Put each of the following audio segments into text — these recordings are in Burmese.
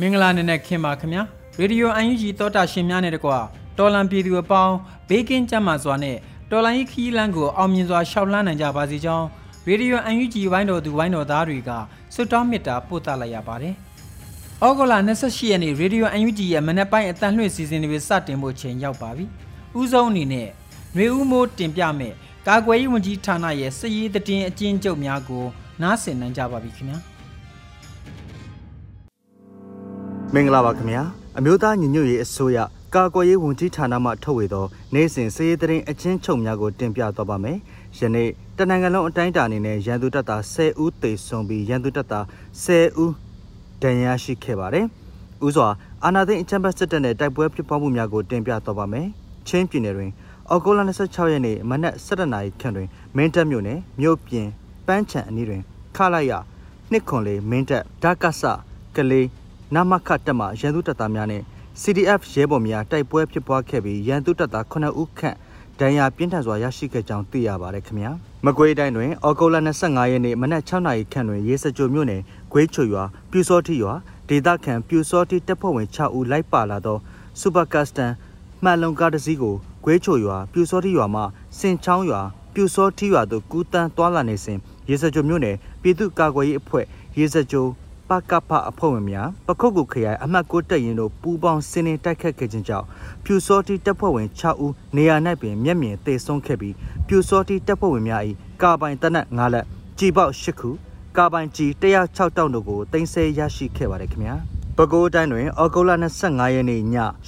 မင်္ဂလာနေ့နဲ့ခင်ပါခင်ဗျာရေဒီယိုအန်ယူဂျီသောတာရှင်များနဲ့တကွာတော်လန်ပြည်သူအပေါင်းဘေးကင်းကြမ်းမာစွာနဲ့တော်လန်ကြီးခီးလန်းကိုအောင်မြင်စွာရှောက်လှမ်းနိုင်ကြပါစေကြောင်းရေဒီယိုအန်ယူဂျီဝိုင်းတော်သူဝိုင်းတော်သားတွေကဆုတောင်းမေတ္တာပို့သလိုက်ရပါတယ်။ဩဂုတ်လ28ရက်နေ့ရေဒီယိုအန်ယူဂျီရဲ့မနက်ပိုင်းအတန်လှည့်စီစဉ်တွေစတင်ဖို့ချိန်ရောက်ပါပြီ။ဦးဆုံးအနေနဲ့ຫນွေဦးမိုးတင်ပြမဲ့ကာကွယ်ရေးဝန်ကြီးဌာနရဲ့စည်ရေးတည်င်းအကျဉ်းချုပ်များကိုနားဆင်နိုင်ကြပါပြီခင်ဗျာ။ မင်္ဂလာပါခင်ဗျာအမျိုးသားညီညွတ်ရေးအစိုးရကာကွယ်ရေးဝန်ကြီးဌာနမှထုတ်ဝေသောနိုင်စဉ်စည်ရေးတရင်အချင်းချုပ်များကိုတင်ပြသွားပါမယ်ယနေ့တနင်္ဂနွေလုံးအတိုင်းအတာအနေနဲ့ရန်သူတပ်သား10ဦးသေဆုံးပြီးရန်သူတပ်သား10ဦးဒဏ်ရာရှိခဲ့ပါတယ်ဥစွာအာနာသိန်းအချမ်းဘတ်စစ်တပ်နဲ့တိုက်ပွဲဖြစ်ပွားမှုများကိုတင်ပြသွားပါမယ်ချင်းပြည်နယ်တွင်အော်ဂိုလာ26ရက်နေ့မနက်7:00နာရီခန့်တွင်မင်းတပ်မြို့နယ်မြို့ပြင်ပန်းချံအနီးတွင်ခလာရနှစ်ခွန်လေးမင်းတပ်ဓာကဆကလေး နမခတက်မှရန်သူတပ်သားများနဲ့ CDF ရဲဘော်များတိုက်ပွဲဖြစ်ပွားခဲ့ပြီးရန်သူတပ်သား9ဦးခန့်ဒဏ်ရာပြင်းထန်စွာရရှိခဲ့ကြောင်းသိရပါတယ်ခင်ဗျာမကွေးတိုင်းတွင်အော်ဂိုလာ25ရက်နေ့မနက်6နာရီခန့်တွင်ရေစကြိုမြို့နယ်ဂွေးချွရွာပြူစောတိရွာဒေသခံပြူစောတိတပ်ဖွဲ့ဝင်6ဦးလိုက်ပါလာသောစူပါကတ်စတန်မှန်လုံကားတစ်စီးကိုဂွေးချွရွာပြူစောတိရွာမှစင်ချောင်းရွာပြူစောတိရွာသို့ကူးတန်းသွားလာနေစဉ်ရေစကြိုမြို့နယ်ပြည်သူ့ကာကွယ်ရေးအဖွဲ့ရေစကြို ပကပအဖွဲ့ဝင်များပခုတ်ကူခရိုင်အမှတ်6တပ်ရင်တို့ပူးပေါင်းစင်းနေတိုက်ခတ်ခဲ့ခြင်းကြောင့်ပြူစောတိတပ်ဖွဲ့ဝင်6ဦးနေရာ၌ပင်မျက်မြင်သေဆုံးခဲ့ပြီးပြူစောတိတပ်ဖွဲ့ဝင်များ၏ကာပိုင်တနက်9လက်ကြီပေါက်10ခုကာပိုင်ကြီး106တောင်းတို့ကိုတင်ဆက်ရရှိခဲ့ပါတယ်ခင်ဗျာပဲခူးတိုင်းတွင်အော်ဂိုလာ25ရက်နေ့ည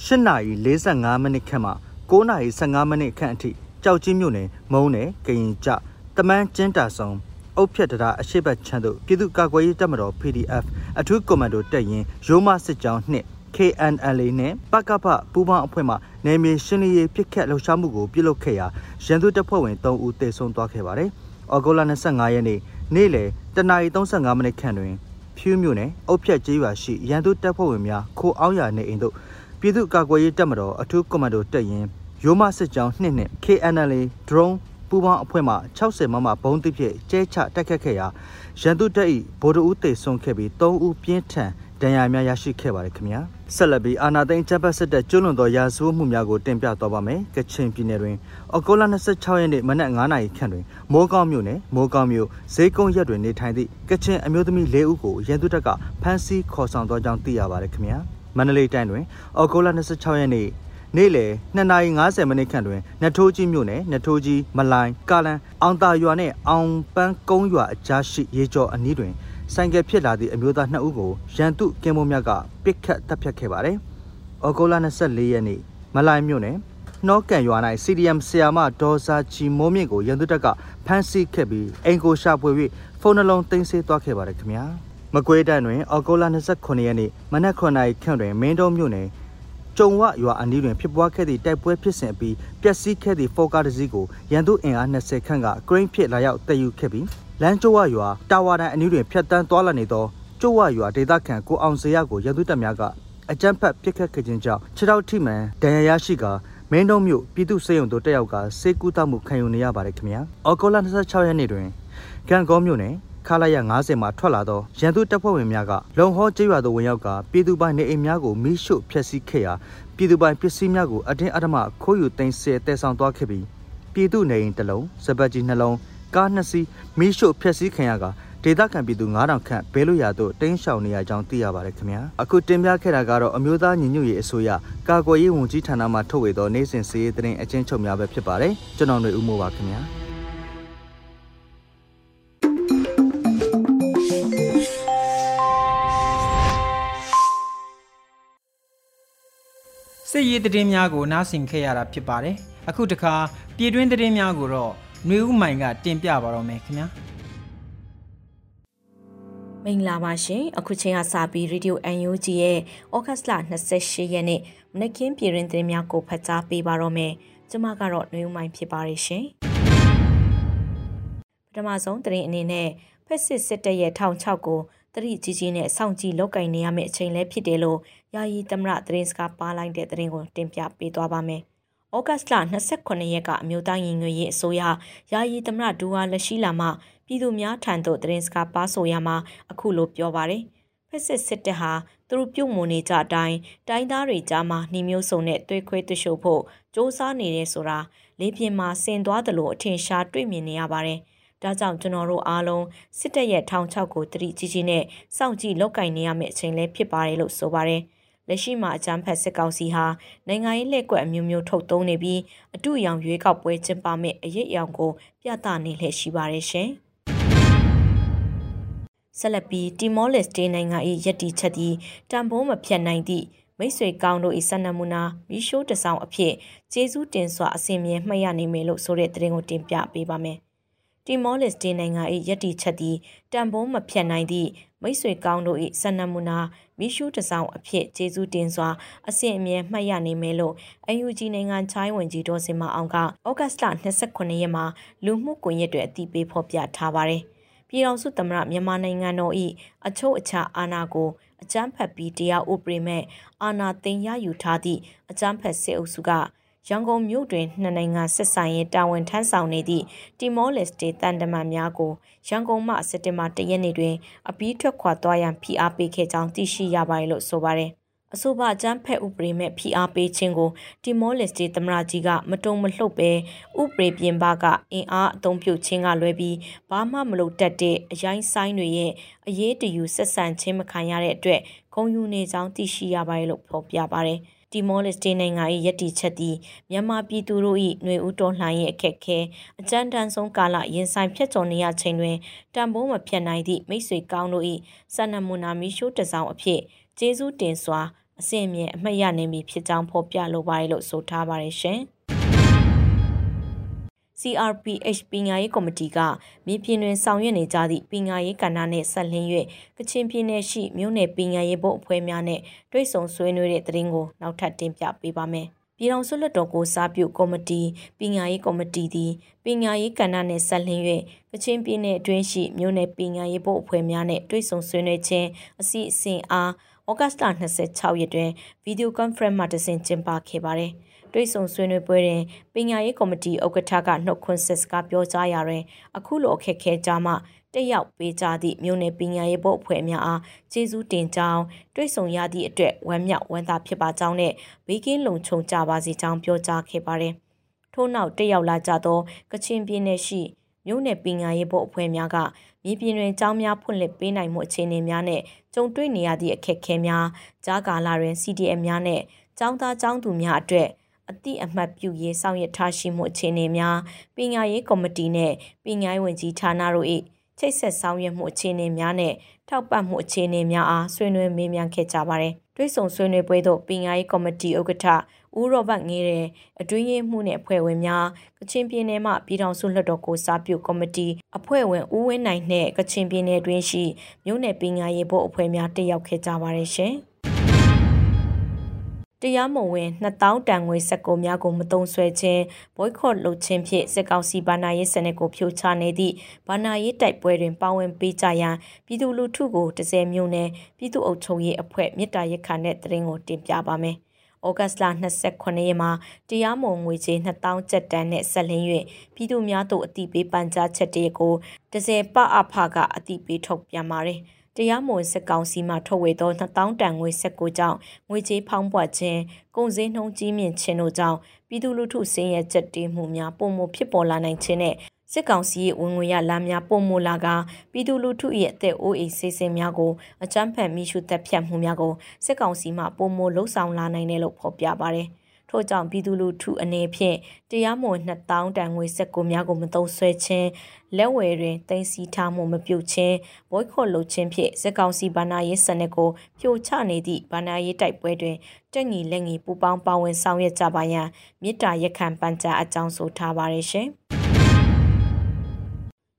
8:45မိနစ်ခန့်မှ9:15မိနစ်ခန့်အထိကြောက်ကြီးမြို့နယ်မုံနယ်ကရင်ကျတမန်းကျင်းတာဆောင် အုတ်ဖြတ်တရားအရှိတ်ချမ်းတို့ပြည်သူ့ကာကွယ်ရေးတပ်မတော် PDF အထူးကွန်မန်ဒိုတပ်ရင်းရိုးမစစ်ကြောင်းနှင့် KNLA နဲ့ပကပပူးပေါင်းအဖွဲ့မှနယ်မြေရှင်းလင်းရေးပြစ်ခတ်လှုပ်ရှားမှုကိုပြုလုပ်ခဲ့ရာရန်သူတပ်ဖွဲ့ဝင်3ဦးသေဆုံးသွားခဲ့ပါတယ်။အော်ဂိုလာ25ရက်နေ့နေ့လယ်တနာရီ35မိနစ်ခန့်တွင်ဖြူးမြို့နယ်အုတ်ဖြတ်ကျေးရွာရှိရန်သူတပ်ဖွဲ့ဝင်များခိုအောင်ရနေအိမ်တို့ပြည်သူ့ကာကွယ်ရေးတပ်မတော်အထူးကွန်မန်ဒိုတပ်ရင်းရိုးမစစ်ကြောင်း2နဲ့ KNLA drone ပူပေါင်းအဖွဲ့မှ60မမဘုံတစ်ဖြစ်ကျဲချတိုက်ခတ်ခဲ့ရာရန်သူတပ်၏ဗိုလ်တဦးသေဆုံးခဲ့ပြီး3ဦးပြင်းထန်ဒဏ်ရာများရရှိခဲ့ပါတယ်ခင်ဗျာဆက်လက်ပြီးအာနာသိန်းချက်ပတ်စစ်တပ်ကျွလွန်သောရာဇဝတ်မှုများကိုတင်ပြသွားပါမယ်ကချင်ပြည်နယ်တွင်အော်ဂိုလာ26ရက်နေ့မနက်9:00နာရီခန့်တွင်မိုးကောင်းမြို့နယ်မိုးကောင်းမြို့ဈေးကုန်းရက်တွင်နေထိုင်သည့်ကချင်အမျိုးသမီး၄ဦးကိုရန်သူတပ်ကဖမ်းဆီးခေါ်ဆောင်သွားကြောင်းသိရပါတယ်ခင်ဗျာမန္တလေးတိုင်းတွင်အော်ဂိုလာ26ရက်နေ့ နေ့လယ်2:50မိနစ်ခန့်တွင်နထိုးကြီးမြို့နယ်နထိုးကြီးမလိုင်းကာလန်အောင်တာရွာနှင့်အောင်ပန်းကုန်းရွာအကြားရှိရေကျော်အနီးတွင်ဆိုင်ကယ်ဖြစ်လာသည့်အမျိုးသား2ဦးကိုရန်သူကင်းမုံမြတ်ကပစ်ခတ်တပ်ဖြတ်ခဲ့ပါတယ်။ဩဂုတ်လ24ရက်နေ့မလိုင်းမြို့နယ်နှောကန်ရွာ၌ CDM ဆရာမဒေါ်စာချီမိုးမြင့်ကိုရန်သူတပ်ကဖမ်းဆီးခဲ့ပြီးအင်ကိုရှာဖွေ၍ဖုန်းနှလုံးသိမ်းဆည်းသွားခဲ့ပါတယ်ခင်ဗျာ။မကွေးတိုင်းတွင်ဩဂုတ်လ29ရက်နေ့မနက်9:00နာရီခန့်တွင်မင်းတုံးမြို့နယ် ကျုံဝရွာအနီးတွင်ဖြစ်ပွားခဲ့သည့်တိုက်ပွဲဖြစ်စဉ်အပြီးပျက်စီးခဲ့သည့်ဖော်ကားတစ်စီးကိုရန်သူအင်အား20ခန့်ကဂရိန်းဖြစ်လာရောက်တည်ယူခဲ့ပြီးလမ်းကျိုးဝရွာတာဝါတန်အနီးတွင်ဖြတ်တန်းသွားလာနေသောကျိုးဝရွာဒေသခံကိုအောင်စေရကိုရန်သူတပ်များကအကြမ်းဖက်ပစ်ခတ်ခဲ့ခြင်းကြောင့်ခြေထောက်ထိမှန်ဒဏ်ရာရရှိကာမင်းတုံးမြို့ပြည်သူ့စေယုံတို့တက်ရောက်ကစေကူတာမှုခံယူနေရပါတယ်ခင်ဗျာ။အော်ဂိုလာ26ရက်နေ့တွင်ကံကောမြို့နယ် ခလာရ90မှာထွက်လာသောရန်သူတပ်ဖွဲ့ဝင်များကလုံဟောကျေးရွာသို့ဝင်ရောက်ကပြည်သူပိုင်နေအိမ်များကိုမိရှို့ဖျက်ဆီးခဲ့ရာပြည်သူပိုင်ပစ္စည်းများကိုအတင်းအဓမ္မခိုးယူသိမ်းဆည်းတည်ဆောင်သွားခဲ့ပြီးပြည်သူနေအိမ်တစ်လုံးစပတ်ကြီးနှလုံးကားနှစ်စီးမိရှို့ဖျက်ဆီးခံရကဒေသခံပြည်သူ9000ခန့်ဘေးလွတ်ရာသို့တင်းရှောင်နေရကြောင်းသိရပါတယ်ခင်ဗျာအခုတင်ပြခဲ့တာကတော့အမျိုးသားညီညွတ်ရေးအစိုးရကာကွယ်ရေးဝန်ကြီးဌာနမှထုတ်ဝေသောနိုင်စဉ်စီးရေးသတင်းအချင်းချုပ်များပဲဖြစ်ပါတယ်ကျွန်တော်ຫນွေဦးမိုးပါခင်ဗျာ စစ်ရေးသတင်းများကိုနားဆင်ခဲ့ရတာဖြစ်ပါတယ်အခုတခါပြည်တွင်းသတင်းများကိုတော့ຫນွေဦးမိုင်ကတင်ပြပါတော့မယ်ခင်ဗျာမင်္ဂလာပါရှင်အခုချိန်ကစပြီး Radio UNG ရဲ့ဩဂတ်လ28ရက်နေ့မနက်ခင်းပြည်တွင်သတင်းများကိုဖတ်ကြားပေးပါတော့မယ်ကျွန်မကတော့နှွေဦးမိုင်းဖြစ်ပါရရှင်ပထမဆုံးသတင်းအနေနဲ့ဖက်စစ်စစ်တပ်ရဲ့ထောင်6ကိုတတိကြီးကြီးနဲ့စောင့်ကြည့်လောက်ကင်နေရမယ့်အချိန်လည်းဖြစ်တယ်လို့ ယာယီသမရသတင်းစကားပါလိုက်တဲ့သတင်းကိုတင်ပြပေးသွားပါမယ်ဩဂတ်လ29ရက်ကအမျိုးသားညီညွတ်ရေးအစိုးရယာယီသမရဒူဝါလက်ရှိလာမှပြည်သူများထံသို့သတင်းစကားပါဆိုရမှာအခုလိုပြောပါတယ်ဖက်စစ်စစ်တပ်ဟာသူတို့ပြုတ်မွန်နေကြအတိုင်းတိုင်းသားတွေကြားမှာနှီးမျိုးစုံနဲ့တွေ့ခွဲတရှို့ဖို့စ조사နေတယ်ဆိုတာလေးပြင်မှာဆင်သွားတယ်လို့အထင်ရှားတွေ့မြင်နေရပါတယ်ဒါကြောင့်ကျွန်တော်တို့အားလုံးစစ်တပ်ရဲ့ထောင်ချောက်ကိုတတိကြီးကြီးနဲ့စောင့်ကြည့်လောက်ကင်နေရမယ့်အချိန်လည်းဖြစ်ပါတယ်လို့ဆိုပါတယ်။ လက်ရှိမှာအကြမ်းဖက်စစ်ကောင်စီဟာနိုင်ငံရေးလက်ကွက်အမျိုးမျိုးထုတ်သုံးနေပြီးအတူရောင်ရွေးကောက်ပွဲကျင်းပမယ့်အရေးအယောင်ကိုပြသနေလှည့်ရှိပါတယ်ရှင်။ဆက်လက်ပြီးတီမောလက်စတေးနိုင်ငံ၏ယက်တီချက်သည်တံပိုးမဖြတ်နိုင်သည့်မိတ်ဆွေကောင်းတို့၏ဆန္ဒမူနာမီရှိုးတဆောင်အဖြစ်ကျေးဇူးတင်စွာအစဉ်မြဲမှတ်ရနိုင်မယ်လို့ဆိုတဲ့သတင်းကိုတင်ပြပေးပါမယ်။တီမောလက်စတေးနိုင်ငံ၏ယက်တီချက်သည်တံပိုးမဖြတ်နိုင်သည့်မိတ်ဆွေကောင်းတို့၏ဆန္ဒမူနာ မီရှုတဆောင်အဖြစ်ကျေးဇူးတင်စွာအစဉ်အမြဲမှတ်ရနိုင်မယ်လို့ UNG နိုင်ငံချိုင်းဝင်ကြီးဒေါ်စင်မအောင်ကဩဂတ်စ်လ29ရက်မှာလူမှုကွန်ရက်တွေအသိပေးဖော်ပြထားပါတယ်။ပြည်တော်စုသမရမြန်မာနိုင်ငံတော်၏အချုပ်အခြာအာဏာကိုအကြမ်းဖက်ပြီးတရားဥပဒေမဲ့အာဏာသိမ်းရယူထားသည့်အကြမ်းဖက်စစ်အုပ်စုက ရန်ကုန်မြို့တွင်နှစ်နိုင်ငံဆက်ဆံရေးတာဝန်ထမ်းဆောင်နေသည့်တီမောလက်စတေတန်တမန်များကိုရန်ကုန်မှစက်တင်ဘာ၁ရက်နေ့တွင် အပြီးထွက်ခွာသွားရန်ဖိအားပေးခဲ့ကြောင်းသိရှိရပါတယ်လို့ဆိုပါတယ်။အဆိုပါအကြမ်းဖက်ဥပဒေမဲ့ဖိအားပေးခြင်းကိုတီမောလက်စတေသမရကြီးကမတုံမလှုပ်ပဲဥပဒေပြင်ပကအင်အားအုံပြုတ်ခြင်းကလွဲပြီးဘာမှမလုပ်တတ်တဲ့အရိုင်းဆိုင်တွေရဲ့အရေးတယူဆက်ဆံခြင်းမခံရတဲ့အတွက်ဂုံယူနေကြောင်းသိရှိရပါတယ်လို့ဖော်ပြပါတယ်။ တီမောလက်စတေနိုင်ငံ၏ယက်တီချက်သည်မြန်မာပြည်သူတို့၏ຫນွေဦးတော်လှန်ရေးအခက်ခဲအကြမ်းတမ်းဆုံးကာလရင်ဆိုင်ဖြတ်ကျော်နေရချိန်တွင်တံပိုးမဖြတ်နိုင်သည့်မိတ်ဆွေကောင်းတို့၏စန္နမူနာမီရှိုးတစောင်းအဖြစ်ကျေးဇူးတင်စွာအစဉ်အမြဲအမှတ်ရနေမည်ဖြစ်ကြောင်းဖော်ပြလိုပါတယ်လို့ဆိုထားပါတယ်ရှင်။ CRPH ပညာရေးကော်မတီကမြေပြင်တွင်ဆောင်ရွက်နေကြသည့်ပညာရေးကဏ္ဍနှင့်ဆက်လင်း၍ကချင်ပြည်နယ်ရှိမြို့နယ်ပညာရေးဘုတ်အဖွဲ့များနှင့်တွဲဆုံဆွေးနွေးတဲ့သတင်းကိုနောက်ထပ်တင်ပြပေးပါမယ်။ပြည်ထောင်စုလွှတ်တော်ကိုစားပြုကော်မတီပညာရေးကော်မတီသည်ပညာရေးကဏ္ဍနှင့်ဆက်လင်း၍ကချင်ပြည်နယ်အတွင်းရှိမြို့နယ်ပညာရေးဘုတ်အဖွဲ့များနှင့်တွဲဆုံဆွေးနွေးခြင်းအစီအစဉ်အားဩဂတ်စ်လ26ရက်တွင်ဗီဒီယိုကွန်ဖရင့်မှတဆင့်ကျင်းပခဲ့ပါသည်။ တွဲဆုံဆွေးနွေးပွဲတွင်ပညာရေးကော်မတီဥက္ကဋ္ဌကနှုတ်ခွန်းဆက်စကားပြောကြားရာတွင်အခုလိုအခက်ခဲကြမှတက်ရောက်ပေးကြသည့်မြို့နယ်ပညာရေးဘုတ်အဖွဲ့များအားကျေးဇူးတင်ကြောင်းတွဲဆုံရသည့်အတွက်ဝမ်းမြောက်ဝမ်းသာဖြစ်ပါကြောင်းနဲ့ဘေးကင်းလုံခြုံကြပါစေကြောင်းပြောကြားခဲ့ပါတယ်။ထို့နောက်တက်ရောက်လာကြသောကချင်ပြည်နယ်ရှိမြို့နယ်ပညာရေးဘုတ်အဖွဲ့များကမြေပြင်တွင်ကျောင်းများဖွင့်လှစ်ပေးနိုင်မှုအခြေအနေများနဲ့ကြုံတွေ့နေရသည့်အခက်အခဲများကြားကာလတွင် CDM များနဲ့ကျောင်းသားကျောင်းသူများအတွက် အသည့်အမှတ်ပြုရေးဆောင်ရွက်ထားရှိမှုအခြေအနေများပညာရေးကော်မတီနဲ့ပညာရေးဝန်ကြီးဌာနတို့၏ချိတ်ဆက်ဆောင်ရွက်မှုအခြေအနေများနဲ့ထောက်ပံ့မှုအခြေအနေများအားဆွေးနွေးမေးမြန်းခဲ့ကြပါတယ်။တွဲဆုံဆွေးနွေးပွဲသို့ပညာရေးကော်မတီဥက္ကဋ္ဌဦးရောဘတ်ငေးတဲ့အတွင်းရေးမှုနဲ့အဖွဲ့ဝင်များကချင်ပြည်နယ်မှပြည်ထောင်စုလွှတ်တော်ကိုစားပြုကော်မတီအဖွဲ့ဝင်ဦးဝင်းနိုင်နဲ့ကချင်ပြည်နယ်တွင်းရှိမြို့နယ်ပညာရေးဘုတ်အဖွဲ့များတက်ရောက်ခဲ့ကြပါတယ်ရှင်။ တရားမဝင်2000တန်ငွေစက်ကိုများကိုမတုံဆွဲခြင်းဘွိုက်ခေါ့လုပ်ခြင်းဖြင့်စစ်ကောင်စီဘာနာရေးစနစ်ကိုဖြိုချနေသည့်ဘာနာရေးတိုက်ပွဲတွင်ပါဝင်ပေးကြရန်ပြည်သူလူထုကိုတစဲမျိုးနဲ့ပြည်သူ့အုပ်ချုပ်ရေးအဖွဲ့မြစ်တာရက်ခါနဲ့တရင်ကိုတင်ပြပါမယ်။ဩဂတ်စ်လ29ရက်မှာတရားမဝင်ငွေကြေး2000ကျပ်တန်းနဲ့ဆက်လင်း၍ပြည်သူများတို့အတိပေးပန်ကြားချက်တည်းကိုတစဲပအဖကအတိပေးထုတ်ပြန်ပါတယ်။ တရားမဝင်စစ်ကောင်စီမှထုတ်ဝေသော2000တန်ငွေဆက်ကိုကြောင့်ငွေကြေးဖောင်းပွားခြင်းကုန်စည်နှုန်းကြီးမြင့်ခြင်းတို့ကြောင့်ပြည်သူလူထုဆင်းရဲချက်တေးမှုများပုံမဖြစ်ပေါ်လာနိုင်ခြင်းနဲ့စစ်ကောင်စီရဲ့ဝင်ငွေရလမ်းများပုံမလာကပြည်သူလူထုရဲ့အသက်အိုးအိမ်စီစဉ်များကိုအကြမ်းဖက်မိရှုတပ်ဖြတ်မှုများကိုစစ်ကောင်စီမှပုံမလှုပ်ဆောင်လာနိုင်တယ်လို့ဖော်ပြပါတယ်။ ထို့ကြောင့်ပြည်သူလူထုအနေဖြင့်တရားမဝင်2000တန်ငွေစက်ကိုများကိုမသုံးဆွဲခြင်းလက်ဝယ်တွင်တင်စီထားမှုမပြုတ်ခြင်းဘိုးခေါ်လုပ်ခြင်းဖြင့်စက်ကောင်စီဗဏ္ဍာရေးစနစ်ကိုဖြိုချနေသည့်ဗဏ္ဍာရေးတိုက်ပွဲတွင်တက်ငီလက်ငီပူပေါင်းပါဝင်ဆောင်ရွက်ကြပါရန်မြစ်တာရက်ခံပန်ကြားအကြောင်းဆိုထားပါရရှင်။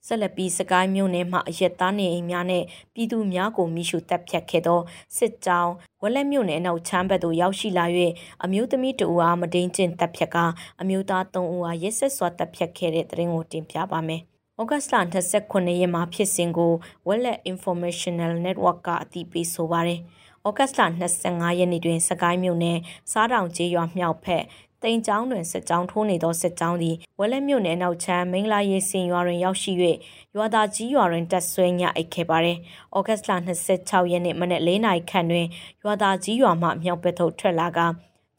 ဆက်လက်ပြီးစကိုင်းမြို့နယ်မှအရက်သားနေအိမ်များနဲ့ပြည်သူများကိုမိရှုတပ်ဖြတ်ခဲ့သောစစ်ကြောင်းဝက်လက်မြို့နယ်နောက်ချမ်းဘက်သို့ရောက်ရှိလာ၍အမျိုးသမီးတဦးအားမဒိန်ကျင့်တပ်ဖြတ်ကအမျိုးသား၃ဦးအားရက်ဆက်စွာတပ်ဖြတ်ခဲ့တဲ့တဲ့ရင်ကိုတင်ပြပါမယ်။ဩဂတ်စ်လ29ရက်မှာဖြစ်စဉ်ကို Wallet Informational Network ကအတည်ပြုဆိုပါတယ်။ဩဂတ်စ်လ25ရက်နေ့တွင် စကိုင်းမြို့နယ်စားတောင်ကျေးရွာမြောက်ဖက် တိန်ကျောင်းတွင်စစ်ကြောင်းထိုးနေသောစစ်ကြောင်းသည်ဝက်လက်မြို့နယ်နောက်ချမ်းမင်္ဂလာရေးစင်ရွာတွင်ရောက်ရှိ၍ရွာသားကြီးရွာတွင်တက်ဆွဲညအိတ်ခဲ့ပါသည်။ဩဂတ်စ်လ26ရက်နေ့မနက်၄နာရီခန့်တွင်ရွာသားကြီးရွာမှမြောက်ဘက်သို့ထွက်လာက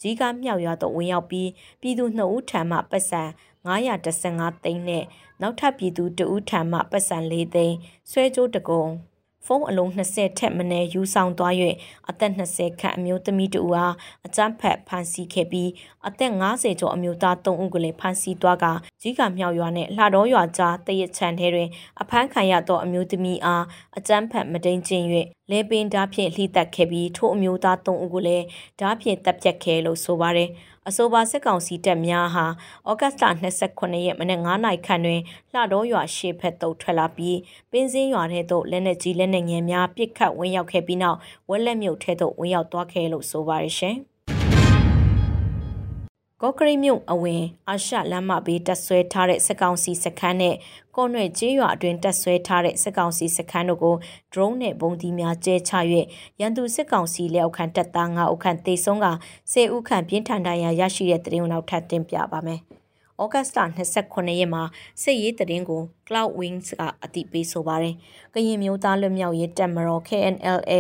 ကြီးကမြောက်ရွာသို့ဝင်ရောက်ပြီးပြည်သူ2ဦးထံမှပတ်စံ915သိန်းနဲ့နောက်ထပ်ပြည်သူ2ဦးထံမှပတ်စံ4သိန်းဆွဲကြိုးတကုံ ဖုန်းအလုံး20ထက်မနည်းယူဆောင်သွား၍အသက်20ခန့်အမျိုးသမီးတူအားအကြမ်းဖက်ဖမ်းဆီးခဲ့ပြီးအသက်50ကျော်အမျိုးသား3ဦးကိုလည်းဖမ်းဆီးသွားကကြီးကမြောက်ရွာနဲ့လှတော်ရွာကြားတရချန်ထဲတွင်အဖမ်းခံရသောအမျိုးသမီးအားအကြမ်းဖက်မတိန်ကျင်၍လဲပင်ဓာဖြင့်လှိတက်ခဲ့ပြီးထို့အမျိုးသား3ဦးကိုလည်းဓာဖြင့်တပ်ဖြတ်ခဲ့လို့ဆိုပါတယ်။အဆိုပါစစ်ကောင်စီတပ်များဟာဩဂတ်စ်လ29ရက်မနက်9နာရီခန့်တွင်လှတော်ရွာရှေ့ဘက်သို့ထွက်လာပြီးပင်းစင်းရွာထဲသို့လက်နက်ကြီးလက်နက်ငယ်များပစ်ခတ်ဝင်ရောက်ခဲ့ပြီးနောက်ဝက်လက်မြုပ်ထဲသို့ဝင်ရောက်သွားခဲ့လို့ဆိုပါရရှင်။ ကော့ကရိတ်မြို့အဝင်အာရှလမ်းမဘေးတက်ဆွဲထားတဲ့စက်ကောင်စီစခန်းနဲ့ကော့နွဲ့ကျေးရွာအတွင်းတက်ဆွဲထားတဲ့စက်ကောင်စီစခန်းတို့ကို drone နဲ့ပုံသီးများကျဲချ၍ရန်သူစက်ကောင်စီလက်အောက်ခံတပ်သား9ဦးခန့်တေဆုံးက10ဦးခန့်ပြင်းထန်ဒဏ်ရာရရှိတဲ့တရင်နောက်ထပ်တင်ပြပါမယ်။ဩဂတ်စ်လ29ရက်မှာစစ်ရေးတရင်ကို Cloud Wings ကအတိပေးဆိုပါတယ်။ကရင်မျိုးသားလွတ်မြောက်ရေးတပ်မတော် KNLA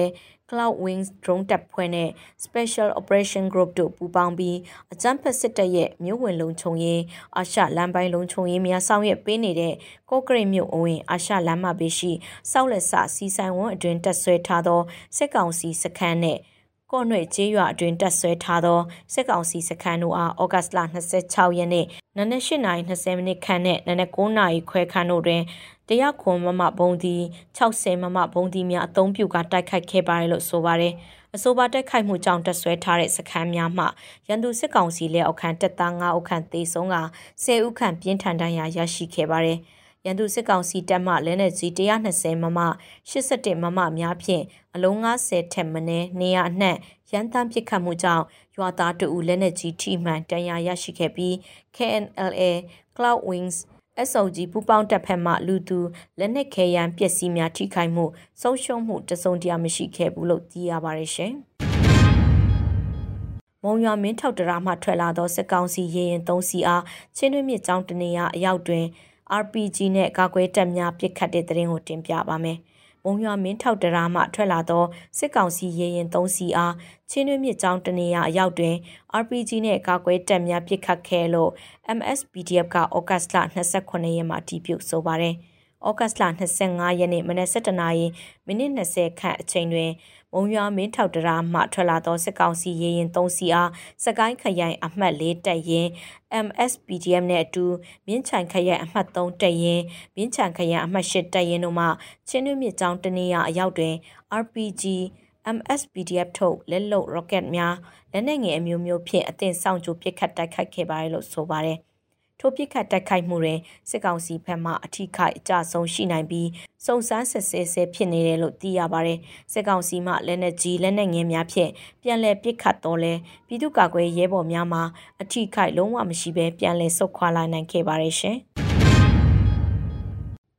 Cloud Wings drone တပ်ဖွဲ့နဲ့ Special Operation Group တို့ပူးပေါင်းပြီးအကြမ်းဖက်စစ်တပ်ရဲ့မြို့ဝင်လုံခြုံရေးအာရှလမ်းပိုင်းလုံခြုံရေးများဆောင်ရွက်ပေးနေတဲ့ကော့ကရိတ်မြို့အဝင်အာရှလမ်းမဘေးရှိစောက်လက်ဆစီဆိုင်ဝန်းအတွင်းတပ်ဆွဲထားသောစစ်ကောင်စီစခန်းနဲ့ ကော့နွဲ့ကျေးရွာအတွင်းတပ်ဆွဲထားသောစစ်ကောင်စီစခန်းတို့အားဩဂတ်စ်လ26ရက်နေ့နနက်8:20မိနစ်ခန့်နဲ့နနက်9:00ခွဲခန့်တို့တွင်တရားခွန်မမဘုံဒီ60မမဘုံဒီများအသုံးပြုကတိုက်ခိုက်ခဲ့ပါတယ်လို့ဆိုပါတယ်။အဆိုပါတိုက်ခိုက်မှုကြောင့်တက်ဆွဲထားတဲ့စခန်းများမှရန်သူစစ်ကောင်စီလက်အောက်ခံတပ်သား9ဦးခန့်သေဆုံးက10ဦးခန့်ပြင်းထန်ဒဏ်ရာရရှိခဲ့ပါတယ်။ ရန်သူစစ်ကောင်စီတပ်မှလက်နက်ကြီး120မမ81မမများဖြင့်အလုံး90ထက်မနည်းနေရာအနှံ့ရန်တမ်းပစ်ခတ်မှုကြောင့်ရွာသားတို့လက်နက်ကြီးထိမှန်တန်ရာရရှိခဲ့ပြီး KNLA Cloud Wings SOG ပူပေါင်းတပ်ဖက်မှလူသူလက်နက်ခဲယမ်းပျက်စီးများထိခိုက်မှုဆုံးရှုံးမှုတစုံတရာမရှိခဲ့ဘူးလို့သိရပါတယ်ရှင်။မုံရွာမင်းထောက်တရာမှထွက်လာသောစစ်ကောင်စီရေရင်3စီအားချင်းတွင်းမြစ်ကြောင်းတနေရအရောက်တွင် RPG နဲ့ကာကွယ်တပ်များပစ်ခတ်တဲ့တရင်ကိုတင်ပြပါမယ်။မုံရွာမင်းထောက်တရာမှထွက်လာသောစစ်ကောင်စီရေရင်3စီအားချင်းတွင်းမြစ်ကြောင်းတနေရအရောက်တွင် RPG နဲ့ကာကွယ်တပ်များပစ်ခတ်ခဲ့လို့ MSPDF ကဩဂတ်စ်လ29ရက်မှာတည်ပြုဆိုပါတယ်။ဩဂတ်လ25ရက်နေ့မနက်7:00နာရီမိနစ်20ခန့်အချိန်တွင် မုံရွာမင်းထောက်တရာမှထွက်လာသောစစ်ကောင်စီရေရင်3စီအားစကိုင်းခရိုင်အမှတ်4တပ်ရင်း MSPDM နဲ့အတူမြင်းချန်ခရိုင်အမှတ်3တပ်ရင်းမြင်းချန်ခရိုင်အမှတ်8တပ်ရင်းတို့မှချင်းတွင်းမြစ်ကြောင်းတနေရအရောက်တွင် RPG MSPDF ထုတ်လက်လုံ rocket များလက်နက်ငယ်အမျိုးမျိုးဖြင့်အသင်ဆောင်ကြိုပစ်ခတ်တိုက်ခိုက်ခဲ့ပါတယ်လို့ဆိုပါတယ် ထိုပြစ်ခတ်တိုက်ခိုက်မှုတွင်စစ်ကောင်စီဘက်မှအထိခိုက်အကြဆုံးရှိနိုင်ပြီးစုံစမ်းစစ်ဆေးဆဲဖြစ်နေတယ်လို့သိရပါတယ်။စစ်ကောင်စီမှလက်နက်ကြီးလက်နက်ငယ်များဖြင့်ပြန်လည်ပစ်ခတ်တော့လဲပြည်သူ့ကာကွယ်ရဲဘော်များမှအထိခိုက်လုံးဝမရှိဘဲပြန်လည်ဆုတ်ခွာလာနိုင်ခဲ့ပါတယ်ရှင်။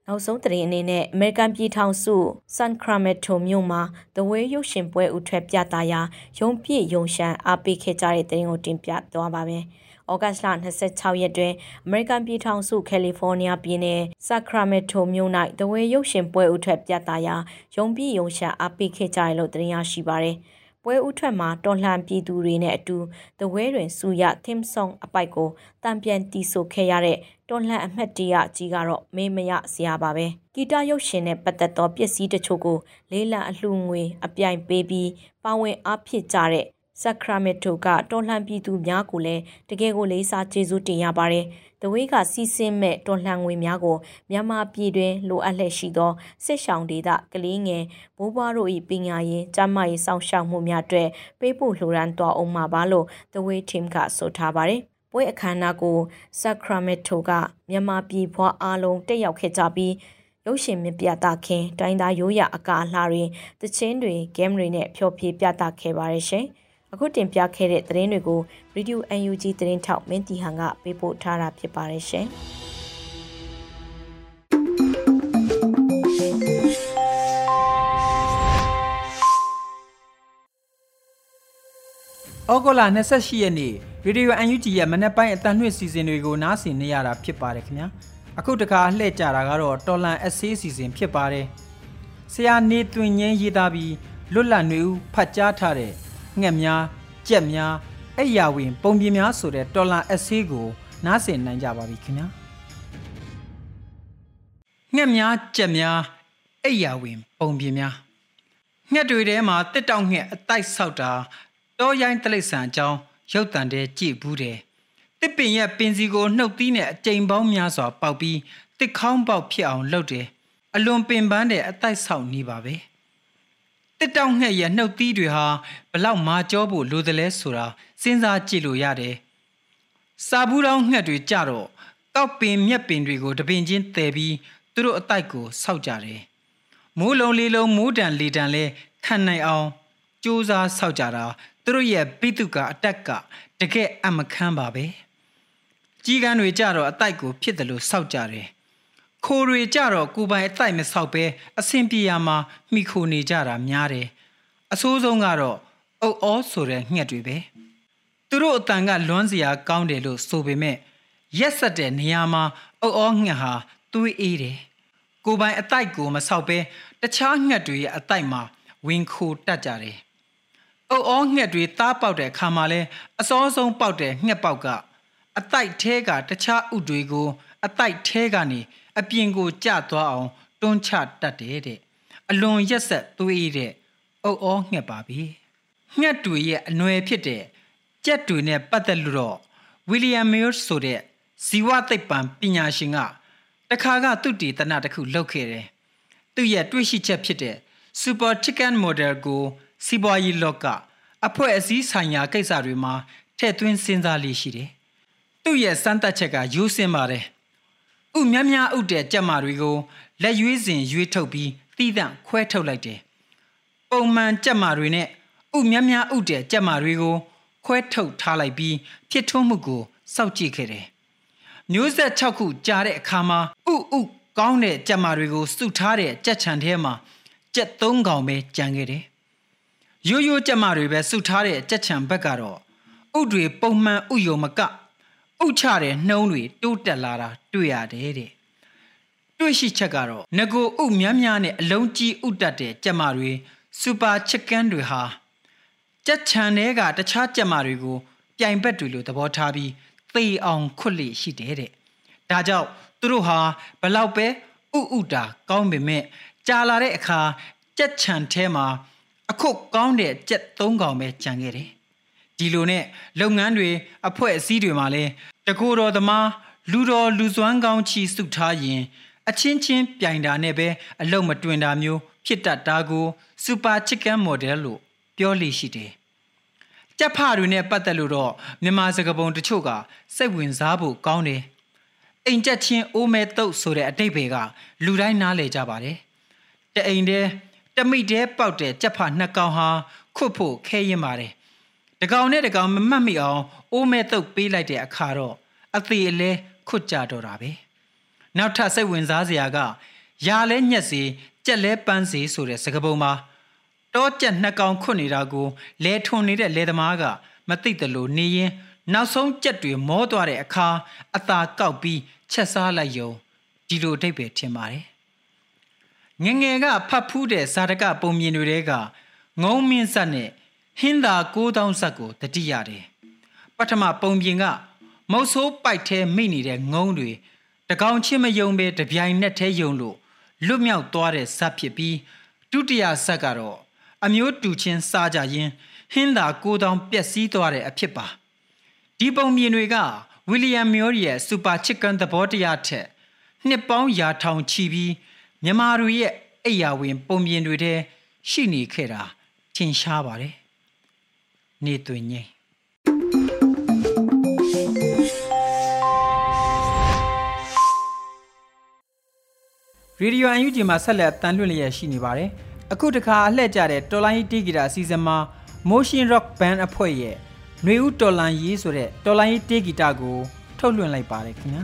နောက်ဆုံးသတင်းအနေနဲ့အမေရိကန်ပြည်ထောင်စု San Cramato မြို့မှာသဝဲရုပ်ရှင်ပွဲဦးထွက်ပြသရာရုံပြည့်ရုံရှမ်းအားပေးခဲ့ကြတဲ့သတင်းကိုတင်ပြသွားပါမယ်။ ဩဂတ်လ26ရက်တွင်အမေရိကန်ပြည်ထောင်စုကယ်လီဖိုးနီးယားပြည်နယ်ဆာကရာမက်တိုမြို့၌တဝဲရုပ်ရှင်ပွဲဥထွက်ပြသရာရုံပြည့်ရုံရှာအားပေးခဲ့ကြရလို့တင်ရရှိပါရယ်ပွဲဥထွက်မှာတော်လှန်ပြည်သူတွေနဲ့အတူတဝဲတွင်စူရ theme song အပိုက်ကိုတံပြန်တီးဆိုခဲ့ရတဲ့တော်လှန်အမှတ်တရကြီးကတော့မေးမရစရာပါပဲဂီတရုပ်ရှင်နဲ့ပတ်သက်သောပစ္စည်းတချို့ကိုလေးလံအလှငွေအပြိုင်ပေးပြီးပါဝင်အားဖြစ်ကြတဲ့ ဆာကရာမက်တိုကတော်လှန်ပြည်သူများကိုလည်းတကယ်ကိုလေးစားကျေးဇူးတင်ရပါတယ်။တဝေးကစီးဆင်းမဲ့တော်လှန်ငွေများကိုမြန်မာပြည်တွင်လိုအပ်လျက်ရှိသောစစ်ဆောင်ဒေသကလေးငယ်ဘိုးဘွားတို့၏ပညာရေးကျန်းမာရေးစောင့်ရှောက်မှုများအတွက်ပေးပို့လှူဒါန်းသွားအောင်မှာပါလို့တဝေး team ကဆိုထားပါတယ်။ပွဲအခမ်းအနားကို Sacramento ကမြန်မာပြည်ဖွားအားလုံးတက်ရောက်ခဲ့ကြပြီးရုပ်ရှင်မြပြသခင်တိုင်းသားရိုးရာအကာအလှတွေတချင်းတွေ game တွေနဲ့ဖျော်ဖြေပြသခဲ့ပါရရှင်။ အခုတင်ပြခဲ့တဲ့သတင်းတွေကို Radio UNG သတင်းထောက်မင်းတီဟန်ကပေးပို့ထားတာဖြစ်ပါတယ်ရှင်။ဩဂုတ်လ28ရက်နေ့ရေဒီယို UNG ရဲ့မနက်ပိုင်းအတန်လွှင့်စီစဉ်တွေကိုနားဆင်နေရတာဖြစ်ပါတယ်ခင်ဗျာအခုတခါလှည့်ကြတာကတော့တော်လန်အဆေးစီစဉ်ဖြစ်ပါတယ်ဆရာနေတွင်ငင်းရေးသားပြီးလွတ်လပ်နေဦးဖတ်ကြားထားတဲ့ ငှက်များကြက်များအိယာဝင် ပုံပြင်းများဆိုတဲ့တော်လန်အဆေးကို နားဆင်နိုင်ကြပါပြီခင်ဗျာငှက်များကြက်များအိယာဝင် ပုံပြင်းများငှက်တွေထဲမှာတစ်တောက်ငှက်အတိုက်ဆောက်တာတောရိုင်းတလိษံအကြောင်းရုပ်တံတဲ့ကြည့်ဘူးတယ်တစ်ပင်ရဲ့ပင်စီကိုနှုတ်သီးနဲ့အကြိမ်ပေါင်းများစွာပေါက်ပြီးတစ်ခေါင်းပေါက်ဖြစ်အောင်လုပ်တယ်အလွန်ပင်ပန်းတဲ့အတိုက်ဆောက်နေပါပဲ တစ်တောက်ငှက်ရဲ့နှုတ်သီးတွေဟာဘလောက်မာကြောဖို့လိုသလဲဆိုတာစဉ်းစားကြည့်လို့ရတယ်။စာဘူးတောင်းငှက်တွေကြတော့ကောက်ပင်မြက်ပင်တွေကိုတပင်ချင်းတည်ပြီးသူတို့အတိုက်ကိုစောက်ကြတယ်။မိုးလုံးလေးလုံးမိုးတန်လေတန်လဲခံနိုင်အောင်စူးစမ်းစောက်ကြတာသူတို့ရဲ့ပိတုကအတက်ကတကယ်အမခန်းပါပဲ။ကြီးကန်းတွေကြတော့အတိုက်ကိုဖြစ်တယ်လို့စောက်ကြတယ်။ ခိုတွေကြတော့ကိုပိုင်အတိုက်မဆောက်ပဲအဆင်ပြေရမှာမိခိုနေကြတာများတယ်အဆိုးဆုံးကတော့အုတ်အောဆိုတဲ့ငှက်တွေပဲသူတို့အတန်ကလွမ်းစရာကောင်းတယ်လို့ဆိုပေမဲ့ရက်ဆက်တဲ့နေရာမှာအုတ်အောငှက်ဟာသွေးအေးတယ်ကိုပိုင်အတိုက်ကိုမဆောက်ပဲတခြားငှက်တွေရဲ့အတိုက်မှာဝင်ခိုတက်ကြတယ်အုတ်အောငှက်တွေသားပေါက်တဲ့ခါမှာလဲအစောဆုံးပေါက်တဲ့ငှက်ပေါက်ကအတိုက်ထဲကတခြားဥတွေကို အတိုက်ထဲကနေ အပြင်ကိုကျသွားအောင်တွန်းချတတ်တယ်တဲ့အလွန်ရက်ဆက်သွေးတဲ့အုတ်အောငှက်ပါပြီငှက်တွေရဲ့အနွယ်ဖြစ်တဲ့ကြက်တွေနဲ့ပတ်သက်လို့တော့ဝီလီယံမီးဆိုတဲ့ဇီဝသိပ္ပံပညာရှင်ကတခါကသူတည်တနတစ်ခုလုပ်ခဲ့တယ်သူရဲ့တွေးရှိချက်ဖြစ်တဲ့ super chicken model ကိုစီးပွားရေးလောကအဖွဲအစည်းဆိုင်ရာကိစ္စတွေမှာထည့်သွင်းစဉ်းစားလေးရှိတယ်သူ့ရဲ့စမ်းသပ်ချက်ကယူစင်ပါတယ် ဥများများဥတဲ့ကြက်မာတွေကိုလက်ရွေးစဉ်ရွေးထုတ်ပြီးသီးသန့်ခွဲထုတ်လိုက်တယ်။ပုံမှန်ကြက်မာတွေနဲ့ဥများများဥတဲ့ကြက်မာတွေကိုခွဲထုတ်ထားလိုက်ပြီးဖြစ်ထွန်းမှုကိုစောင့်ကြည့်ခဲ့တယ်။မျိုးဆက်6ခုကြားတဲ့အခါမှာဥဥကောင်းတဲ့ကြက်မာတွေကိုစုထားတဲ့ကြက်ချံထဲမှာကြက်၃កောင်ပဲကြံခဲ့တယ်။ရိုးရိုးကြက်မာတွေပဲစုထားတဲ့ကြက်ချံဘက်ကတော့ဥတွေပုံမှန်ဥယုံမက အုတ်ချတဲ့နှုံးတွေတိုးတက်လာတာတွေ့ရတယ်တဲ့တွေ့ရှိချက်ကတော့ငကိုအုတ်များများနဲ့အလုံးကြီးဥတက်တဲ့ကြက်မတွေစူပါချစ်ကန်တွေဟာကြက်ချန်တွေကတခြားကြက်မတွေကို ပြိုင်ဘက်တွေလိုသဘောထားပြီးသေအောင်ခွတ်လိရှိတယ်တဲ့ဒါကြောင့်သူတို့ဟာဘလောက်ပဲဥဥတာကောင်းပေမဲ့ကြာလာတဲ့အခါကြက်ချန်ထဲမှာအခုကောင်းတဲ့ကြက်၃កောင်ပဲကြံခဲ့တယ်ဒီလိုနဲ့လုပ်ငန်းတွေအဖွဲ့အစည်းတွေမှာလည်း တကိုယ်တော်သမားလူတော်လူစွမ်းကောင်းချီစုထားရင်အချင်းချင်းပြိုင်တာနဲ့ပဲအလုံးမတွင်တာမျိုးဖြစ်တတ်တာကိုစူပါချစ်ကန်မော်ဒယ်လို့ပြောလို့ရှိတယ်။ကြက်ဖတွေနဲ့ပတ်သက်လို့တော့မြန်မာစကားပုံတချို့ကစိတ်ဝင်စားဖို့ကောင်းတယ်။အိမ်ကြက်ချင်းအိုးမဲတုတ်ဆိုတဲ့အတိတ်တွေကလူတိုင်းနားလည်ကြပါတယ်။တအိမ်တည်းတမိတည်းပေါက်တဲ့ကြက်ဖနှစ်ကောင်ဟာခွတ်ဖို့ခဲရင်ပါတယ် တကောင်နဲ့တကောင်မမှတ်မိအောင်အိုးမဲတုပ်ပေးလိုက်တဲ့အခါတော့အသေးအလဲခွတ်ကြတော့တာပဲနောက်ထပ်စိတ်ဝင်စားစရာကရာလဲညက်စီကြက်လဲပန်းစီဆိုတဲ့စကားပုံမှာတောကြက်နှစ်ကောင်ခွတ်နေတာကိုလဲထွန်နေတဲ့လဲသမားကမသိတယ်လို့နေရင်နောက်ဆုံးကြက်တွေမောသွားတဲ့အခါအသာကောက်ပြီးချက်စားလိုက်ယုံဒီလိုအဓိပ္ပာယ်ထင်ပါတယ်ငငယ်ကဖတ်ဖူးတဲ့ဇာတကပုံမြင်တွေကငုံမင်းဆက်နဲ့ ဟဟင်းသာ9000ဇက်ကိုတတိရတယ်ပထမပုံပြင်ကမုတ်ဆိုးပိုက်ထဲမိနေတဲ့ငုံတွေတကောင်ချင်းမယုံပဲတပြိုင်နက်သေးယုံလို့လွတ်မြောက်သွားတဲ့ဇက်ဖြစ်ပြီးဒုတိယဇက်ကတော့အမျိုးတူချင်းစားကြရင်ဟင်းသာ9000ပျက်စီးသွားတဲ့အဖြစ်ပါဒီပုံပြင်တွေကဝီလီယံမျိုးရဲ့စူပါချစ်ကန်သဘောတရားထက်နှစ်ပေါင်းရာထောင်ချီပြီးမြန်မာတွေရဲ့အိယာဝင် ပုံပြင်တွေထဲရှိနေခဲ့တာထင်ရှားပါတယ် နေသွင်းငိမ့်ရေဒီယိုအန်ယူဂျီမှာဆက်လက်တန်လွှင့်လျက်ရှိနေပါတယ်အခုတခါအလှည့်ကြတဲ့တော်လိုင်းတီဂီတာအစီအစဉ်မှာ Motion Rock Band အဖွဲ့ရဲ့ຫນွေဦးတော်လန်ရေးဆိုတဲ့တော်လန်ရေးတေးဂီတကို ထုတ်လွှင့်လိုက်ပါတယ်ခင်ဗျာ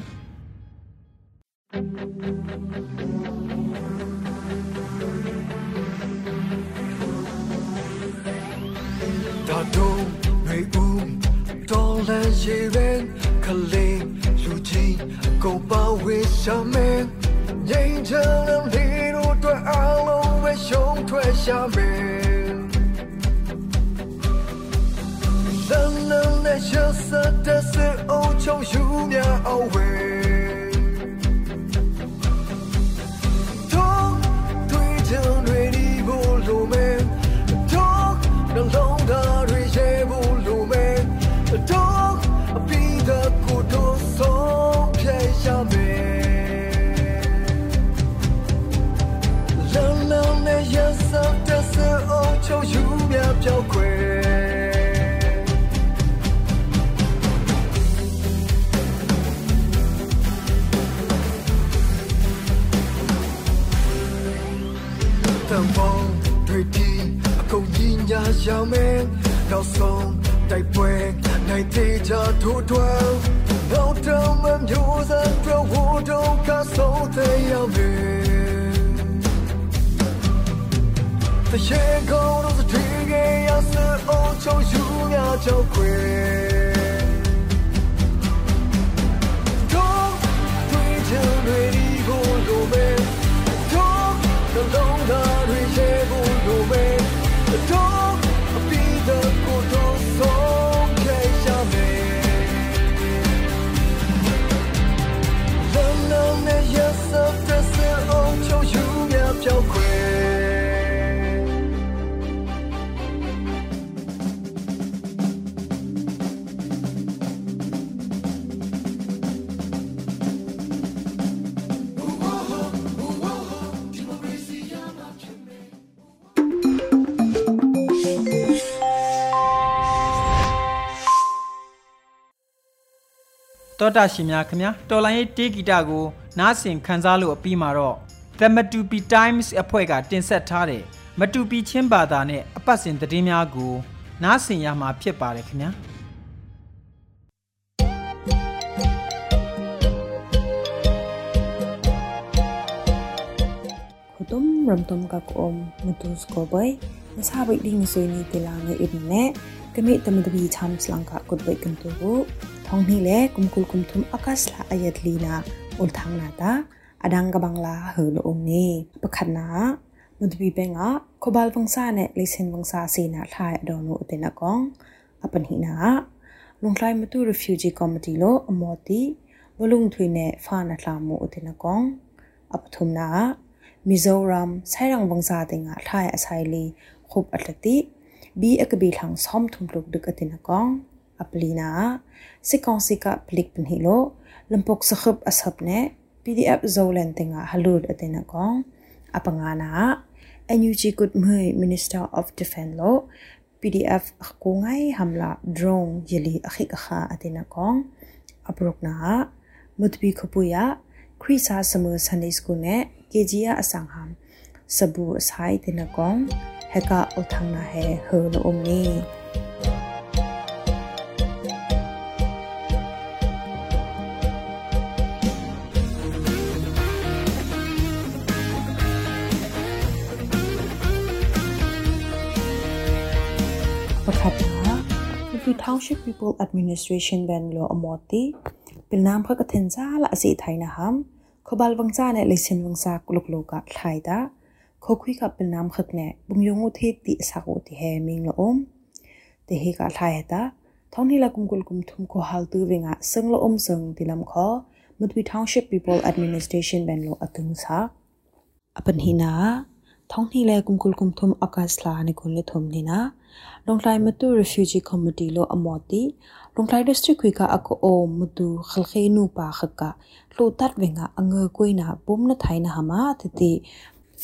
တော်လန်ရေးပဲခလေးလူကြီးကိုပါဝေးရှာမဲငြိမ်းချမ်းတဲ့လူတို့အတွက်အလုံးပဲရှုံးထွက်ရှာမဲရှစတဲ့စေအိုချုံ ရောက်မယ်နောက်ဆုံးတိုက်ပွဲနိုင်သေးချထိုးထွန်းနောက်တော့မမျိုးစံပြောဝတော့ကဆုံးသေးရောက်မယ်တရေကောင်းတော့တွေးခဲ့ရစအောင်ချုံယူများကြောက်ခွေတော့တွေး ချင်တွေဒီကိုလိုမယ်တော့လုံးသားတွေရဲ့ကိုလိုမယ်တော့တောတာရှင်များခင်ဗျာတော်လိုင်းရေးတေးဂီတကိုနားဆင်ခန်းစားလို့အပြီးမှာတော့ The Matupi Times အဖွဲ့ကတင်ဆက်ထားတဲ့မတူပီချင်းဘာသာနဲ့အပတ်စဉ်သတင်းများကို နားဆင်ရမှာဖြစ်ပါတယ်ခင်ဗျာ။တုံရမ်တုံကကုံမတုစကိုဘိုင်နစာဘိဒင်းဆွေနီတလာငေအိနဲကမိတမဒဘီချမ်စလန်ကကုတ်ဘိုင်ကန်တူထောင်းနီလေကုမ်ကုလ်ကုမ်ထုမ်အကစလာအယတ်လီနာဥလ်ထောင်းနာတာ อุลทางนาตาอดังกบังลาเฮลอมนี่ประคันนามุดบีเปงะขบาลวังซาเนลิเซนวังซาสีนาทายดอนุเตนะกองอปันหินาลุงไลมาตู refugee committee โลอมอติวลุงทุยเนฟานาทลามูอุเตนะกองอปทุมนามิโซรัมไซรังวังซาเตงะทายอไซลีขุบอัตติบีอกบีทางซ้อมทุมลุกดึกอเตนะกองอปลีนาสิกองสิกะพลิกปนฮิโลลำปกสขบอสับเน PDF Zolan tinga halut atena ko apangana NUG good mui Minister of Defense lo PDF ko ngai hamla drone jeli akhik kha atena ko aprok na mutbi khopuya Krisa Summer Sunday School ne KGA Asangham sabu sai tena ko heka othang na he ho lo omni ะ Every Township People Administration Ben lo amoti pilnam kha kathen za la ase thaina ham khobal wangcha ne lesen wangsa kuluk lo ka thaida khokhui ka pilnam khak ne bungyong u the ti sa ko ti he ming lo om te he ka thai heta thong ni la kum kul kum thum ko hal tu wenga seng lo om seng tilam kho mutwi township people administration ben lo atung sa apan hina thong ni la kum kul kum thum akas la ni kun le thum ni na long lai matu refugee committee lo amoti long lai district kwi ka ako o mutu khalkhe nu pa khaka lo tat wenga anga koina pom na thai na hama titi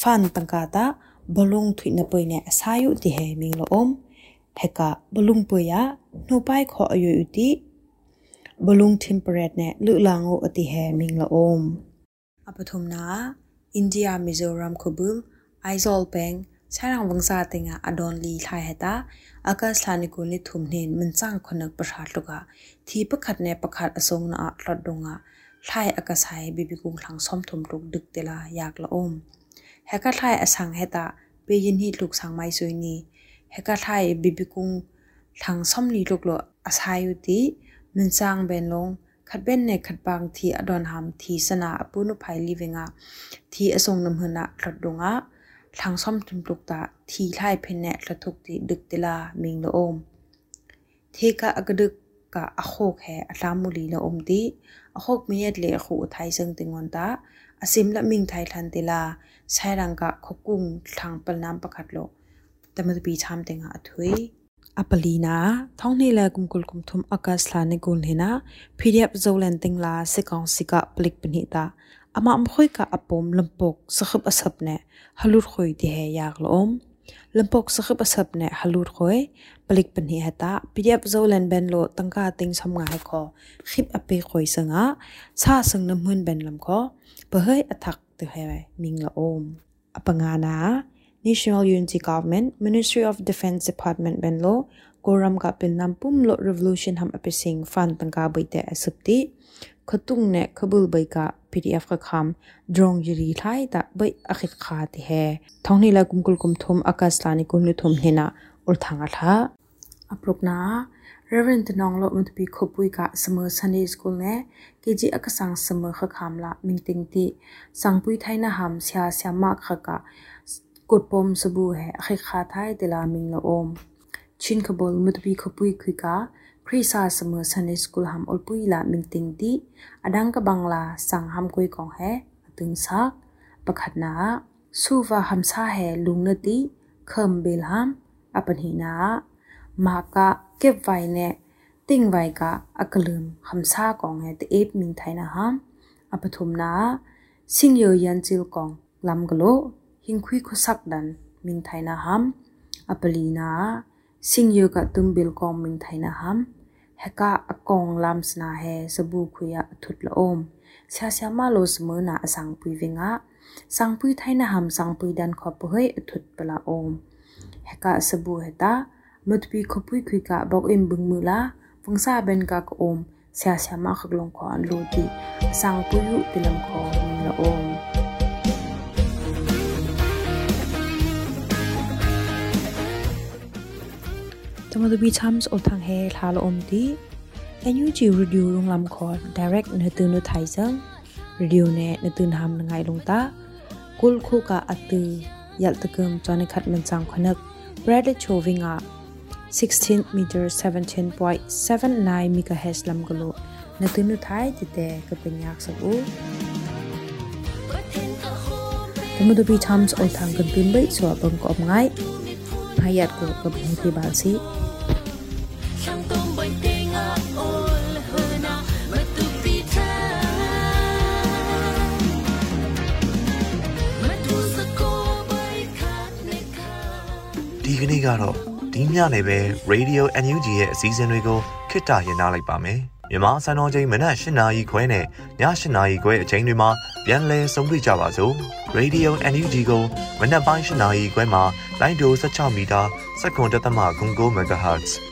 fan tangka ta balung thui na poine asayu ti he ming lo om heka balung poya no pai kho ayu uti balung temperate ne lu lango ati he ming lo om apathum na india mizoram khobul aizol peng sarang wangsa tenga adon li thai heta akas lani ko ni thumnen minchang khonak prasat luka thi pakhat ne pakhat asong na atlot donga thai akas hai bibi kung thang som thum tuk dik tela yak la om heka thai asang heta pe yin hi luk sang mai soi ni heka thai bibi kung thang som li luk lo asai u ti minchang ben long ขัดเบ้นในขัดบางทีอดอนหามทีสนาอปุนุภัยลีเวงะทีอสงนำเฮนะขัดดงะ ซ่อมทุมตุกตาทีไล่เพนเนตละทุกติดึกติลามิงละอมเทกะอกดึกกะอโคกแหอลามุลีละอมติอโคกมีเยดเลขูไทยซึ่งติงวันตาอสิมละมิงไทยทันติลาใช้รังกะขกุงทางปลน้ำประคัดโลแต่มันปีชามติงอาถุยအပလီနာထောင်းနေလကုမ်ကုလကုမ်ထုံအကတ်လာနေကုလဟိနာ PDF ဇိုလန်တင်လာစကောင်စီကပလစ်ပနိတာ အမအမခွိကအပုံလမ်ပုတ်စခပ်အစပ်နေဟလူခွိဒီဟေယာကလုံးလမ်ပုတ်စခပ်အစပ်နေဟလူခွိပလိကပနိဟတာ PDF ဇိုလန်ဘန်လိုတန်ကာတင်းဆမ်ငါခောခိပအပေခွိစငါစာစငနမွန်းဘန်လမ်ခောဘဟိအထက်တဟေမင်းလာအုံအပငါနာ National Unity Government Ministry of Defense Department benlo koram ka pil nam pum lo revolution ham apising fan tangka baite asupti khatung ne khabul bai ka pdf ka kham drong yiri thlai ta bai akhit kha ti he thongni la kumkul kum thum akas lani kum ni thum hena ur thanga tha aprokna Reverend Nong lo mut pi khopui ka summer Sunday school ne keji akasang summer kha khamla mingting ti sangpui thaina ham sia sia ma kha ka kut pom sabu he akhi kha thai tela ming lo om chin khabol mut pi khopui khui ka พรีซาเสมอซัน krisa samu sunday school ham olpui la mingting ti adang ka bangla sang ham koi kong he atung sak pakhat na suwa ham sa he lung na ti kham bel ham apan hi na ma ka kep vai ne ting vai ka akalum ham sa kong he te ep ming thai na ham apathum na sing yo yan chil kong lam galo hingkhui khosak dan ming thai na ham apali na sing yoga tumbil kong min thaina ham heka akong lam sna he sabu khuya athut la om sia sia ma lo smu na asang pui vinga sang pui thaina ham sang pui dan kho pohoi athut pala om heka sabu heta mutpi kho pui khui ka bok im bung mu la phungsa ben ka ko om sia sia ma khaklong kho an lo ti sang pui u tilam kho min la om Tama the beach hams o thang he thal om ti NUG radio rung lam kho direct na tu nu thai sang radio ne na tu ham na ngai long ta kul khu ka atu yal takum chone khat man chang khonak brad chovinga 16 meter 17.79 megahertz lam galo na tu nu thai ti te ka penyak sa u Tama the beach hams o thang kan tun bai so abang ko ngai hayat ko ka bhuti ba si ။ ဒီကနေ့ကတော့ဒီညနေပဲ Radio NUG ရဲ့အစည်းအဝေးကိုခਿੱတရနာလိုက်ပါမယ်။မြန်မာစံတော်ချိန်မနက်၈နာရီခွဲနဲ့ည၈နာရီခွဲအချိန်တွေမှာပြန်လည်ဆုံးဖြတ်ကြပါစို့။ Radio NUG ကိုမနက်ပိုင်း၈နာရီခွဲမှာလိုင်းဒို16မီတာ7.3 MHz